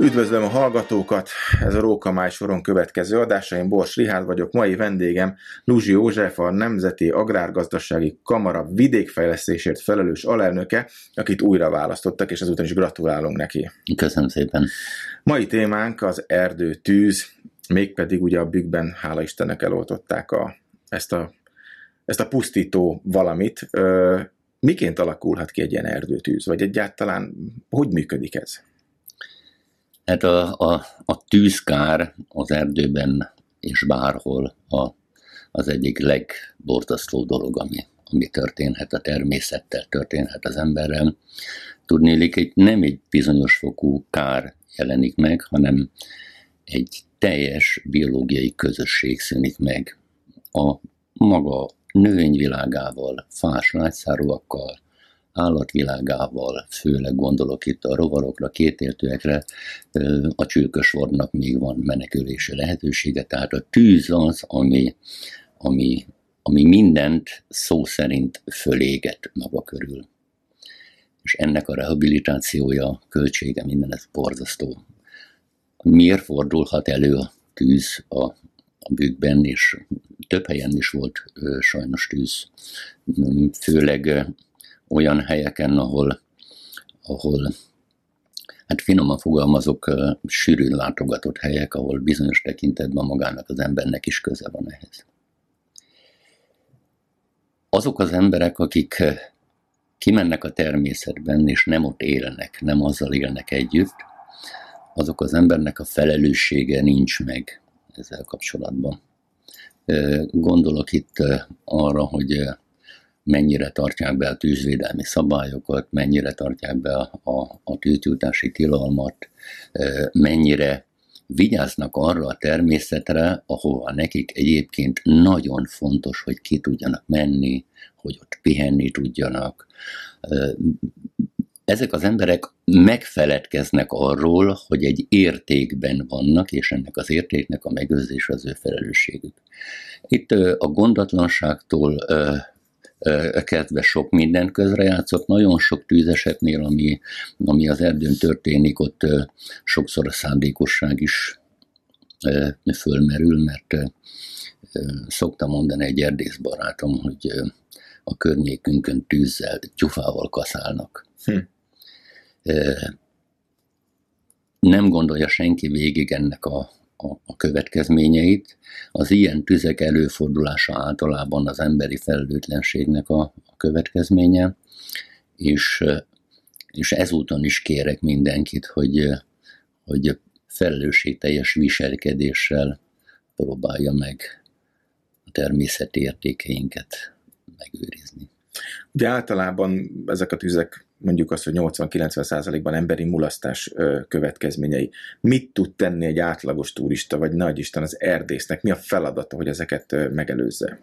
Üdvözlöm a hallgatókat! Ez a Rókamály soron következő adása. Én Bors Rihárd vagyok. Mai vendégem Luzsi József, a Nemzeti Agrárgazdasági Kamara vidékfejlesztésért felelős alelnöke, akit újra választottak, és ezúton is gratulálunk neki. Köszönöm szépen. Mai témánk az erdő tűz, mégpedig ugye a bükkben, hála Istennek eloltották a, ezt, a, ezt a pusztító valamit. Ö, miként alakulhat ki egy ilyen erdőtűz, vagy egyáltalán hogy működik ez? Hát a, a, a tűzkár az erdőben és bárhol a, az egyik legborzasztó dolog, ami, ami történhet a természettel, történhet az emberrel. Tudnélik, egy, nem egy bizonyos fokú kár jelenik meg, hanem egy teljes biológiai közösség szűnik meg. A maga növényvilágával, fás lágyszáróakkal, állatvilágával, főleg gondolok itt a rovarokra, kétéltőekre, a csőkösvornak még van menekülési lehetősége, tehát a tűz az, ami, ami, ami mindent szó szerint föléget maga körül. És ennek a rehabilitációja, költsége, minden ez borzasztó. Miért fordulhat elő a tűz a, a bükkben, és több helyen is volt ö, sajnos tűz, főleg olyan helyeken, ahol, ahol hát finoman fogalmazok, sűrűn látogatott helyek, ahol bizonyos tekintetben magának az embernek is köze van ehhez. Azok az emberek, akik kimennek a természetben, és nem ott élnek, nem azzal élnek együtt, azok az embernek a felelőssége nincs meg ezzel kapcsolatban. Gondolok itt arra, hogy mennyire tartják be a tűzvédelmi szabályokat, mennyire tartják be a, a, a tűzgyújtási tilalmat, mennyire vigyáznak arra a természetre, ahova nekik egyébként nagyon fontos, hogy ki tudjanak menni, hogy ott pihenni tudjanak. Ezek az emberek megfeledkeznek arról, hogy egy értékben vannak, és ennek az értéknek a megőrzés az ő felelősségük. Itt a gondatlanságtól kezdve sok minden közrejátszott. Nagyon sok tűzesetnél, ami, ami az erdőn történik, ott sokszor a szándékosság is fölmerül, mert szoktam mondani egy erdész barátom, hogy a környékünkön tűzzel, gyufával kaszálnak. Hm. Nem gondolja senki végig ennek a a, a következményeit. Az ilyen tüzek előfordulása általában az emberi felelőtlenségnek a, a következménye, és, és ezúton is kérek mindenkit, hogy, hogy felelősségteljes viselkedéssel próbálja meg a természeti értékeinket megőrizni. Ugye általában ezek a tüzek mondjuk azt, hogy 80-90 százalékban emberi mulasztás következményei. Mit tud tenni egy átlagos turista, vagy nagy az erdésznek? Mi a feladata, hogy ezeket megelőzze?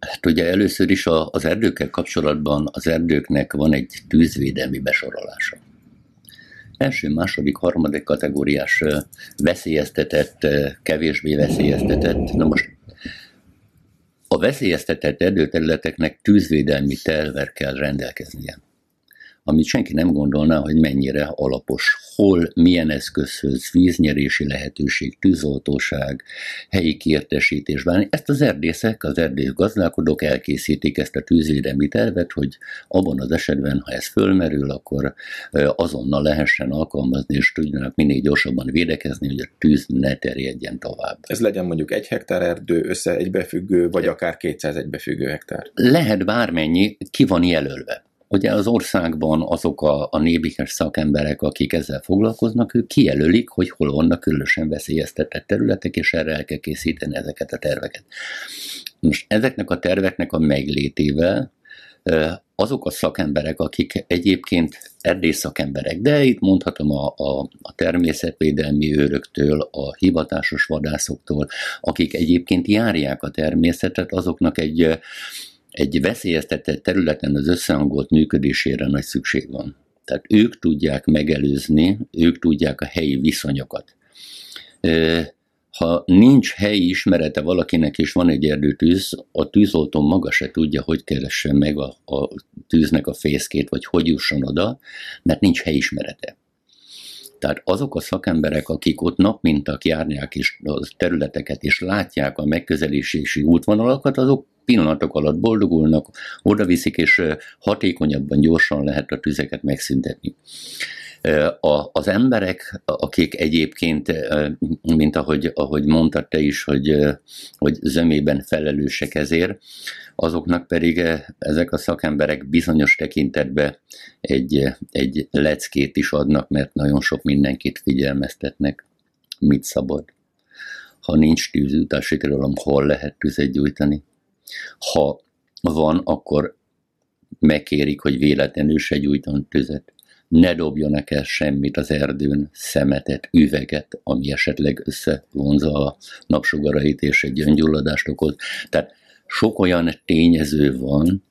Hát ugye először is az erdőkkel kapcsolatban az erdőknek van egy tűzvédelmi besorolása. Első, második, harmadik kategóriás veszélyeztetett, kevésbé veszélyeztetett. Na most a veszélyeztetett erdőterületeknek tűzvédelmi terver kell rendelkeznie amit senki nem gondolná, hogy mennyire alapos. Hol, milyen eszközhöz, víznyerési lehetőség, tűzoltóság, helyi kiértesítésben. Ezt az erdészek, az erdész gazdálkodók elkészítik ezt a tűzvédelmi tervet, hogy abban az esetben, ha ez fölmerül, akkor azonnal lehessen alkalmazni, és tudjanak minél gyorsabban védekezni, hogy a tűz ne terjedjen tovább. Ez legyen mondjuk egy hektár erdő, össze egybefüggő, vagy akár 200 egybefüggő hektár? Lehet bármennyi, ki van jelölve. Ugye az országban azok a, a nébikes szakemberek, akik ezzel foglalkoznak, ők kijelölik, hogy hol vannak különösen veszélyeztetett területek, és erre el kell készíteni ezeket a terveket. Most ezeknek a terveknek a meglétével azok a szakemberek, akik egyébként erdész szakemberek, de itt mondhatom a, a, a természetvédelmi őröktől, a hivatásos vadászoktól, akik egyébként járják a természetet, azoknak egy egy veszélyeztetett területen az összehangolt működésére nagy szükség van. Tehát ők tudják megelőzni, ők tudják a helyi viszonyokat. Ha nincs helyi ismerete valakinek, és van egy erdőtűz, a tűzoltó maga se tudja, hogy keressen meg a, a tűznek a fészkét, vagy hogy jusson oda, mert nincs helyi ismerete. Tehát azok a szakemberek, akik ott nap mintak járják is a területeket, és látják a megközelítési útvonalakat, azok pillanatok alatt boldogulnak, oda viszik, és hatékonyabban, gyorsan lehet a tüzeket megszüntetni. A, az emberek, akik egyébként, mint ahogy, ahogy mondtad te is, hogy, hogy zömében felelősek ezért, azoknak pedig ezek a szakemberek bizonyos tekintetben egy, egy leckét is adnak, mert nagyon sok mindenkit figyelmeztetnek, mit szabad. Ha nincs tűzütási tilalom, hol lehet tüzet gyújtani? Ha van, akkor megkérik, hogy véletlenül se gyújton tüzet ne dobjanak el semmit az erdőn, szemetet, üveget, ami esetleg összevonza a napsugarait és egy öngyulladást okoz. Tehát sok olyan tényező van,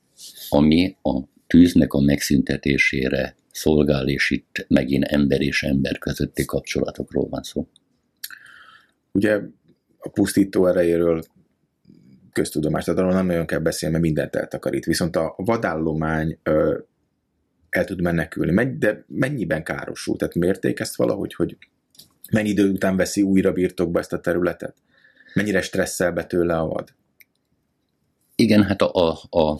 ami a tűznek a megszüntetésére szolgál, és itt megint ember és ember közötti kapcsolatokról van szó. Ugye a pusztító erejéről köztudomást, tehát arról nem nagyon kell beszélni, mert mindent eltakarít. Viszont a vadállomány el tud menekülni, de mennyiben károsul? Tehát mérték ezt valahogy, hogy mennyi idő után veszi újra birtokba ezt a területet? Mennyire stresszel be tőle a vad? Igen, hát a, a, a,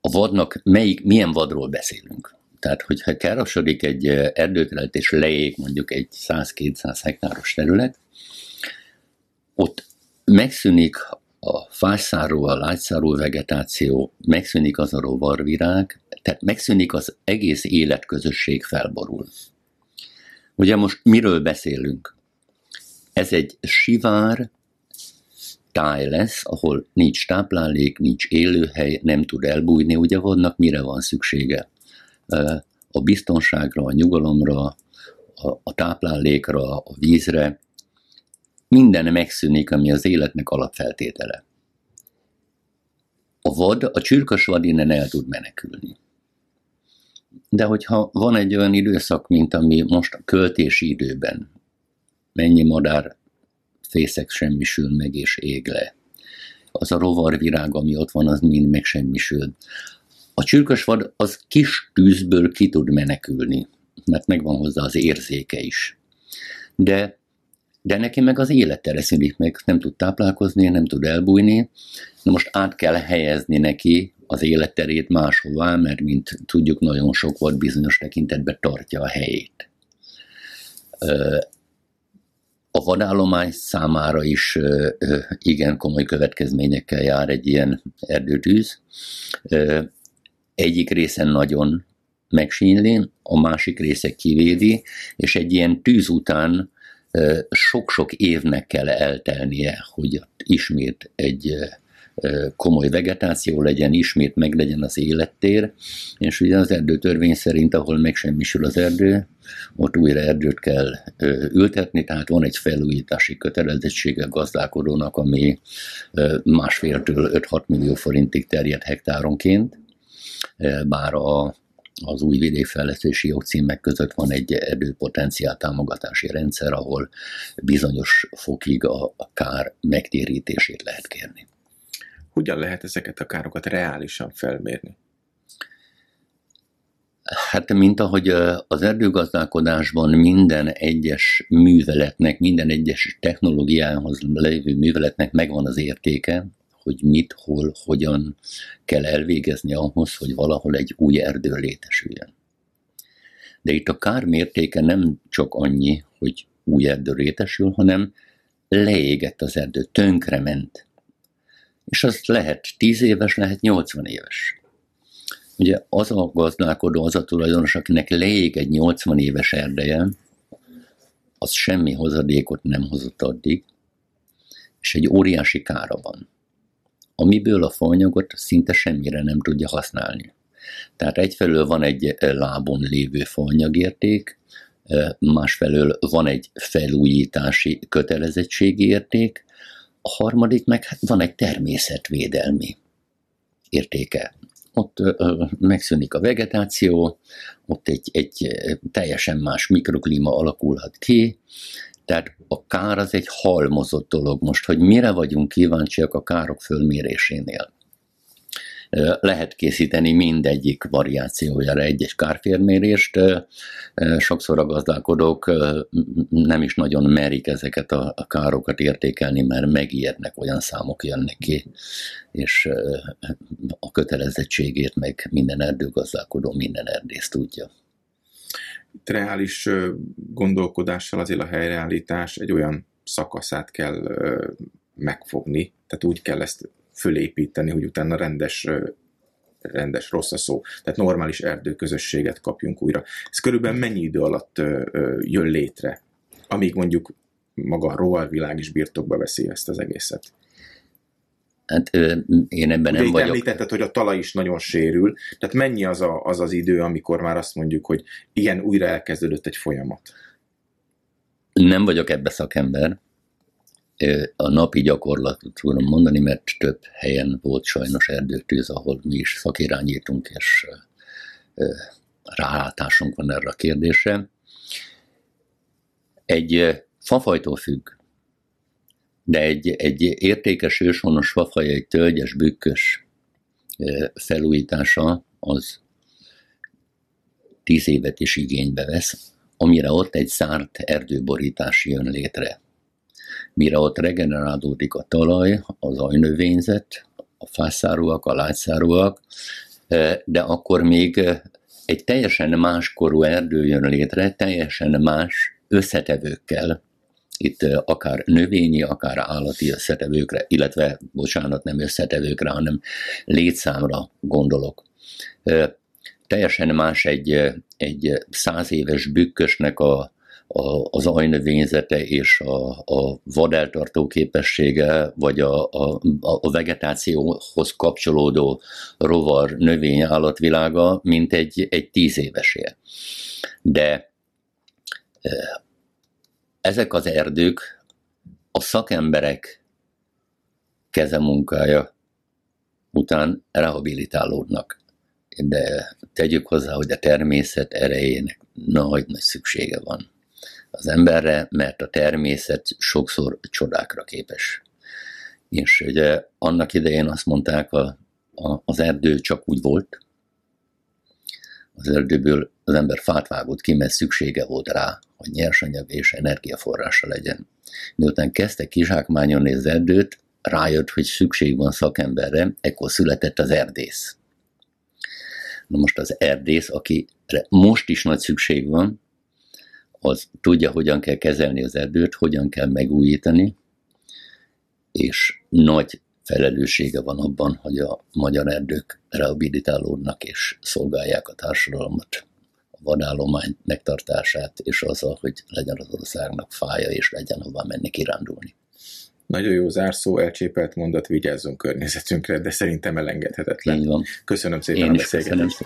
a vadnak melyik, milyen vadról beszélünk? Tehát, hogyha károsodik egy erdőterület és leég mondjuk egy 100-200 hektáros terület, ott megszűnik a fászáró, a lágyszáró vegetáció, megszűnik az a rovarvirág, tehát megszűnik az egész életközösség felborul. Ugye most miről beszélünk? Ez egy sivár táj lesz, ahol nincs táplálék, nincs élőhely, nem tud elbújni, ugye vannak mire van szüksége? A biztonságra, a nyugalomra, a táplálékra, a vízre, minden megszűnik, ami az életnek alapfeltétele. A vad, a csürkös vad innen el tud menekülni. De hogyha van egy olyan időszak, mint ami most a költési időben, mennyi madár fészek semmisül meg és ég le. Az a rovarvirág, ami ott van, az mind meg semmisül. A csürkös vad az kis tűzből ki tud menekülni, mert megvan hozzá az érzéke is. De de neki meg az élettere szűnik meg, nem tud táplálkozni, nem tud elbújni. Na most át kell helyezni neki az életterét máshová, mert mint tudjuk, nagyon sok volt bizonyos tekintetben tartja a helyét. A vadállomány számára is igen komoly következményekkel jár egy ilyen erdőtűz. Egyik részen nagyon megsínli, a másik része kivédi, és egy ilyen tűz után sok-sok évnek kell eltelnie, hogy ismét egy komoly vegetáció legyen, ismét meg legyen az élettér, és ugye az erdőtörvény szerint, ahol megsemmisül az erdő, ott újra erdőt kell ültetni, tehát van egy felújítási kötelezettsége a gazdálkodónak, ami másféltől 5-6 millió forintig terjed hektáronként, bár a az új vidékfejlesztési jogcímek között van egy erdőpotenciál támogatási rendszer, ahol bizonyos fokig a, kár megtérítését lehet kérni. Hogyan lehet ezeket a károkat reálisan felmérni? Hát, mint ahogy az erdőgazdálkodásban minden egyes műveletnek, minden egyes technológiához lévő műveletnek megvan az értéke, hogy mit, hol, hogyan kell elvégezni ahhoz, hogy valahol egy új erdő létesüljön. De itt a kár mértéke nem csak annyi, hogy új erdő létesül, hanem leégett az erdő, tönkrement. És az lehet 10 éves, lehet 80 éves. Ugye az a gazdálkodó, az a tulajdonos, akinek leég egy 80 éves erdeje, az semmi hozadékot nem hozott addig, és egy óriási kára van amiből a faanyagot szinte semmire nem tudja használni. Tehát egyfelől van egy eh, lábon lévő faanyagérték, eh, másfelől van egy felújítási kötelezettségi érték, a harmadik meg hát van egy természetvédelmi értéke. Ott ö, megszűnik a vegetáció, ott egy, egy teljesen más mikroklíma alakulhat ki, tehát a kár az egy halmozott dolog most, hogy mire vagyunk kíváncsiak a károk fölmérésénél. lehet készíteni mindegyik variációjára egy-egy kárférmérést. Sokszor a gazdálkodók nem is nagyon merik ezeket a károkat értékelni, mert megijednek, olyan számok jönnek ki, és a kötelezettségét meg minden erdőgazdálkodó, minden erdész tudja reális gondolkodással azért a helyreállítás egy olyan szakaszát kell megfogni, tehát úgy kell ezt fölépíteni, hogy utána rendes rendes, rossz a szó, tehát normális erdőközösséget kapjunk újra. Ez körülbelül mennyi idő alatt jön létre, amíg mondjuk maga a rovalvilág is birtokba veszi ezt az egészet? Hát én ebben Ugye nem vagyok. Említetted, hogy a talaj is nagyon sérül, tehát mennyi az, a, az az idő, amikor már azt mondjuk, hogy igen, újra elkezdődött egy folyamat? Nem vagyok ebbe szakember. A napi gyakorlatot tudom mondani, mert több helyen volt sajnos erdőtűz, ahol mi is szakirányítunk, és rálátásunk van erre a kérdésre. Egy fafajtól függ, de egy, egy értékes őshonos fafaj, egy tölgyes, bükkös felújítása az tíz évet is igénybe vesz, amire ott egy zárt erdőborítás jön létre. Mire ott regenerálódik a talaj, az ajnövényzet, a fászárúak, a lágyszárúak, de akkor még egy teljesen más korú erdő jön létre, teljesen más összetevőkkel, itt akár növényi, akár állati összetevőkre, illetve, bocsánat, nem összetevőkre, hanem létszámra gondolok. Teljesen más egy, egy száz éves bükkösnek a, a, az ajnövényzete és a, a vadeltartó képessége, vagy a, a, a vegetációhoz kapcsolódó rovar növény állatvilága, mint egy, egy tíz évesé. De ezek az erdők a szakemberek kezemunkája után rehabilitálódnak. De tegyük hozzá, hogy a természet erejének nagy-nagy szüksége van az emberre, mert a természet sokszor csodákra képes. És ugye annak idején azt mondták, a, a, az erdő csak úgy volt, az erdőből az ember fát vágott ki, mert szüksége volt rá, hogy nyersanyag és energiaforrása legyen. Miután kezdte kizsákmányolni az erdőt, rájött, hogy szükség van szakemberre, ekkor született az erdész. Na most az erdész, akire most is nagy szükség van, az tudja, hogyan kell kezelni az erdőt, hogyan kell megújítani, és nagy felelőssége van abban, hogy a magyar erdők rehabilitálódnak és szolgálják a társadalmat, a vadállomány megtartását, és azzal, hogy legyen az országnak fája, és legyen hová menni kirándulni. Nagyon jó zárszó, elcsépelt mondat, vigyázzunk környezetünkre, de szerintem elengedhetetlen. Így van. Köszönöm szépen Én a beszélgetést.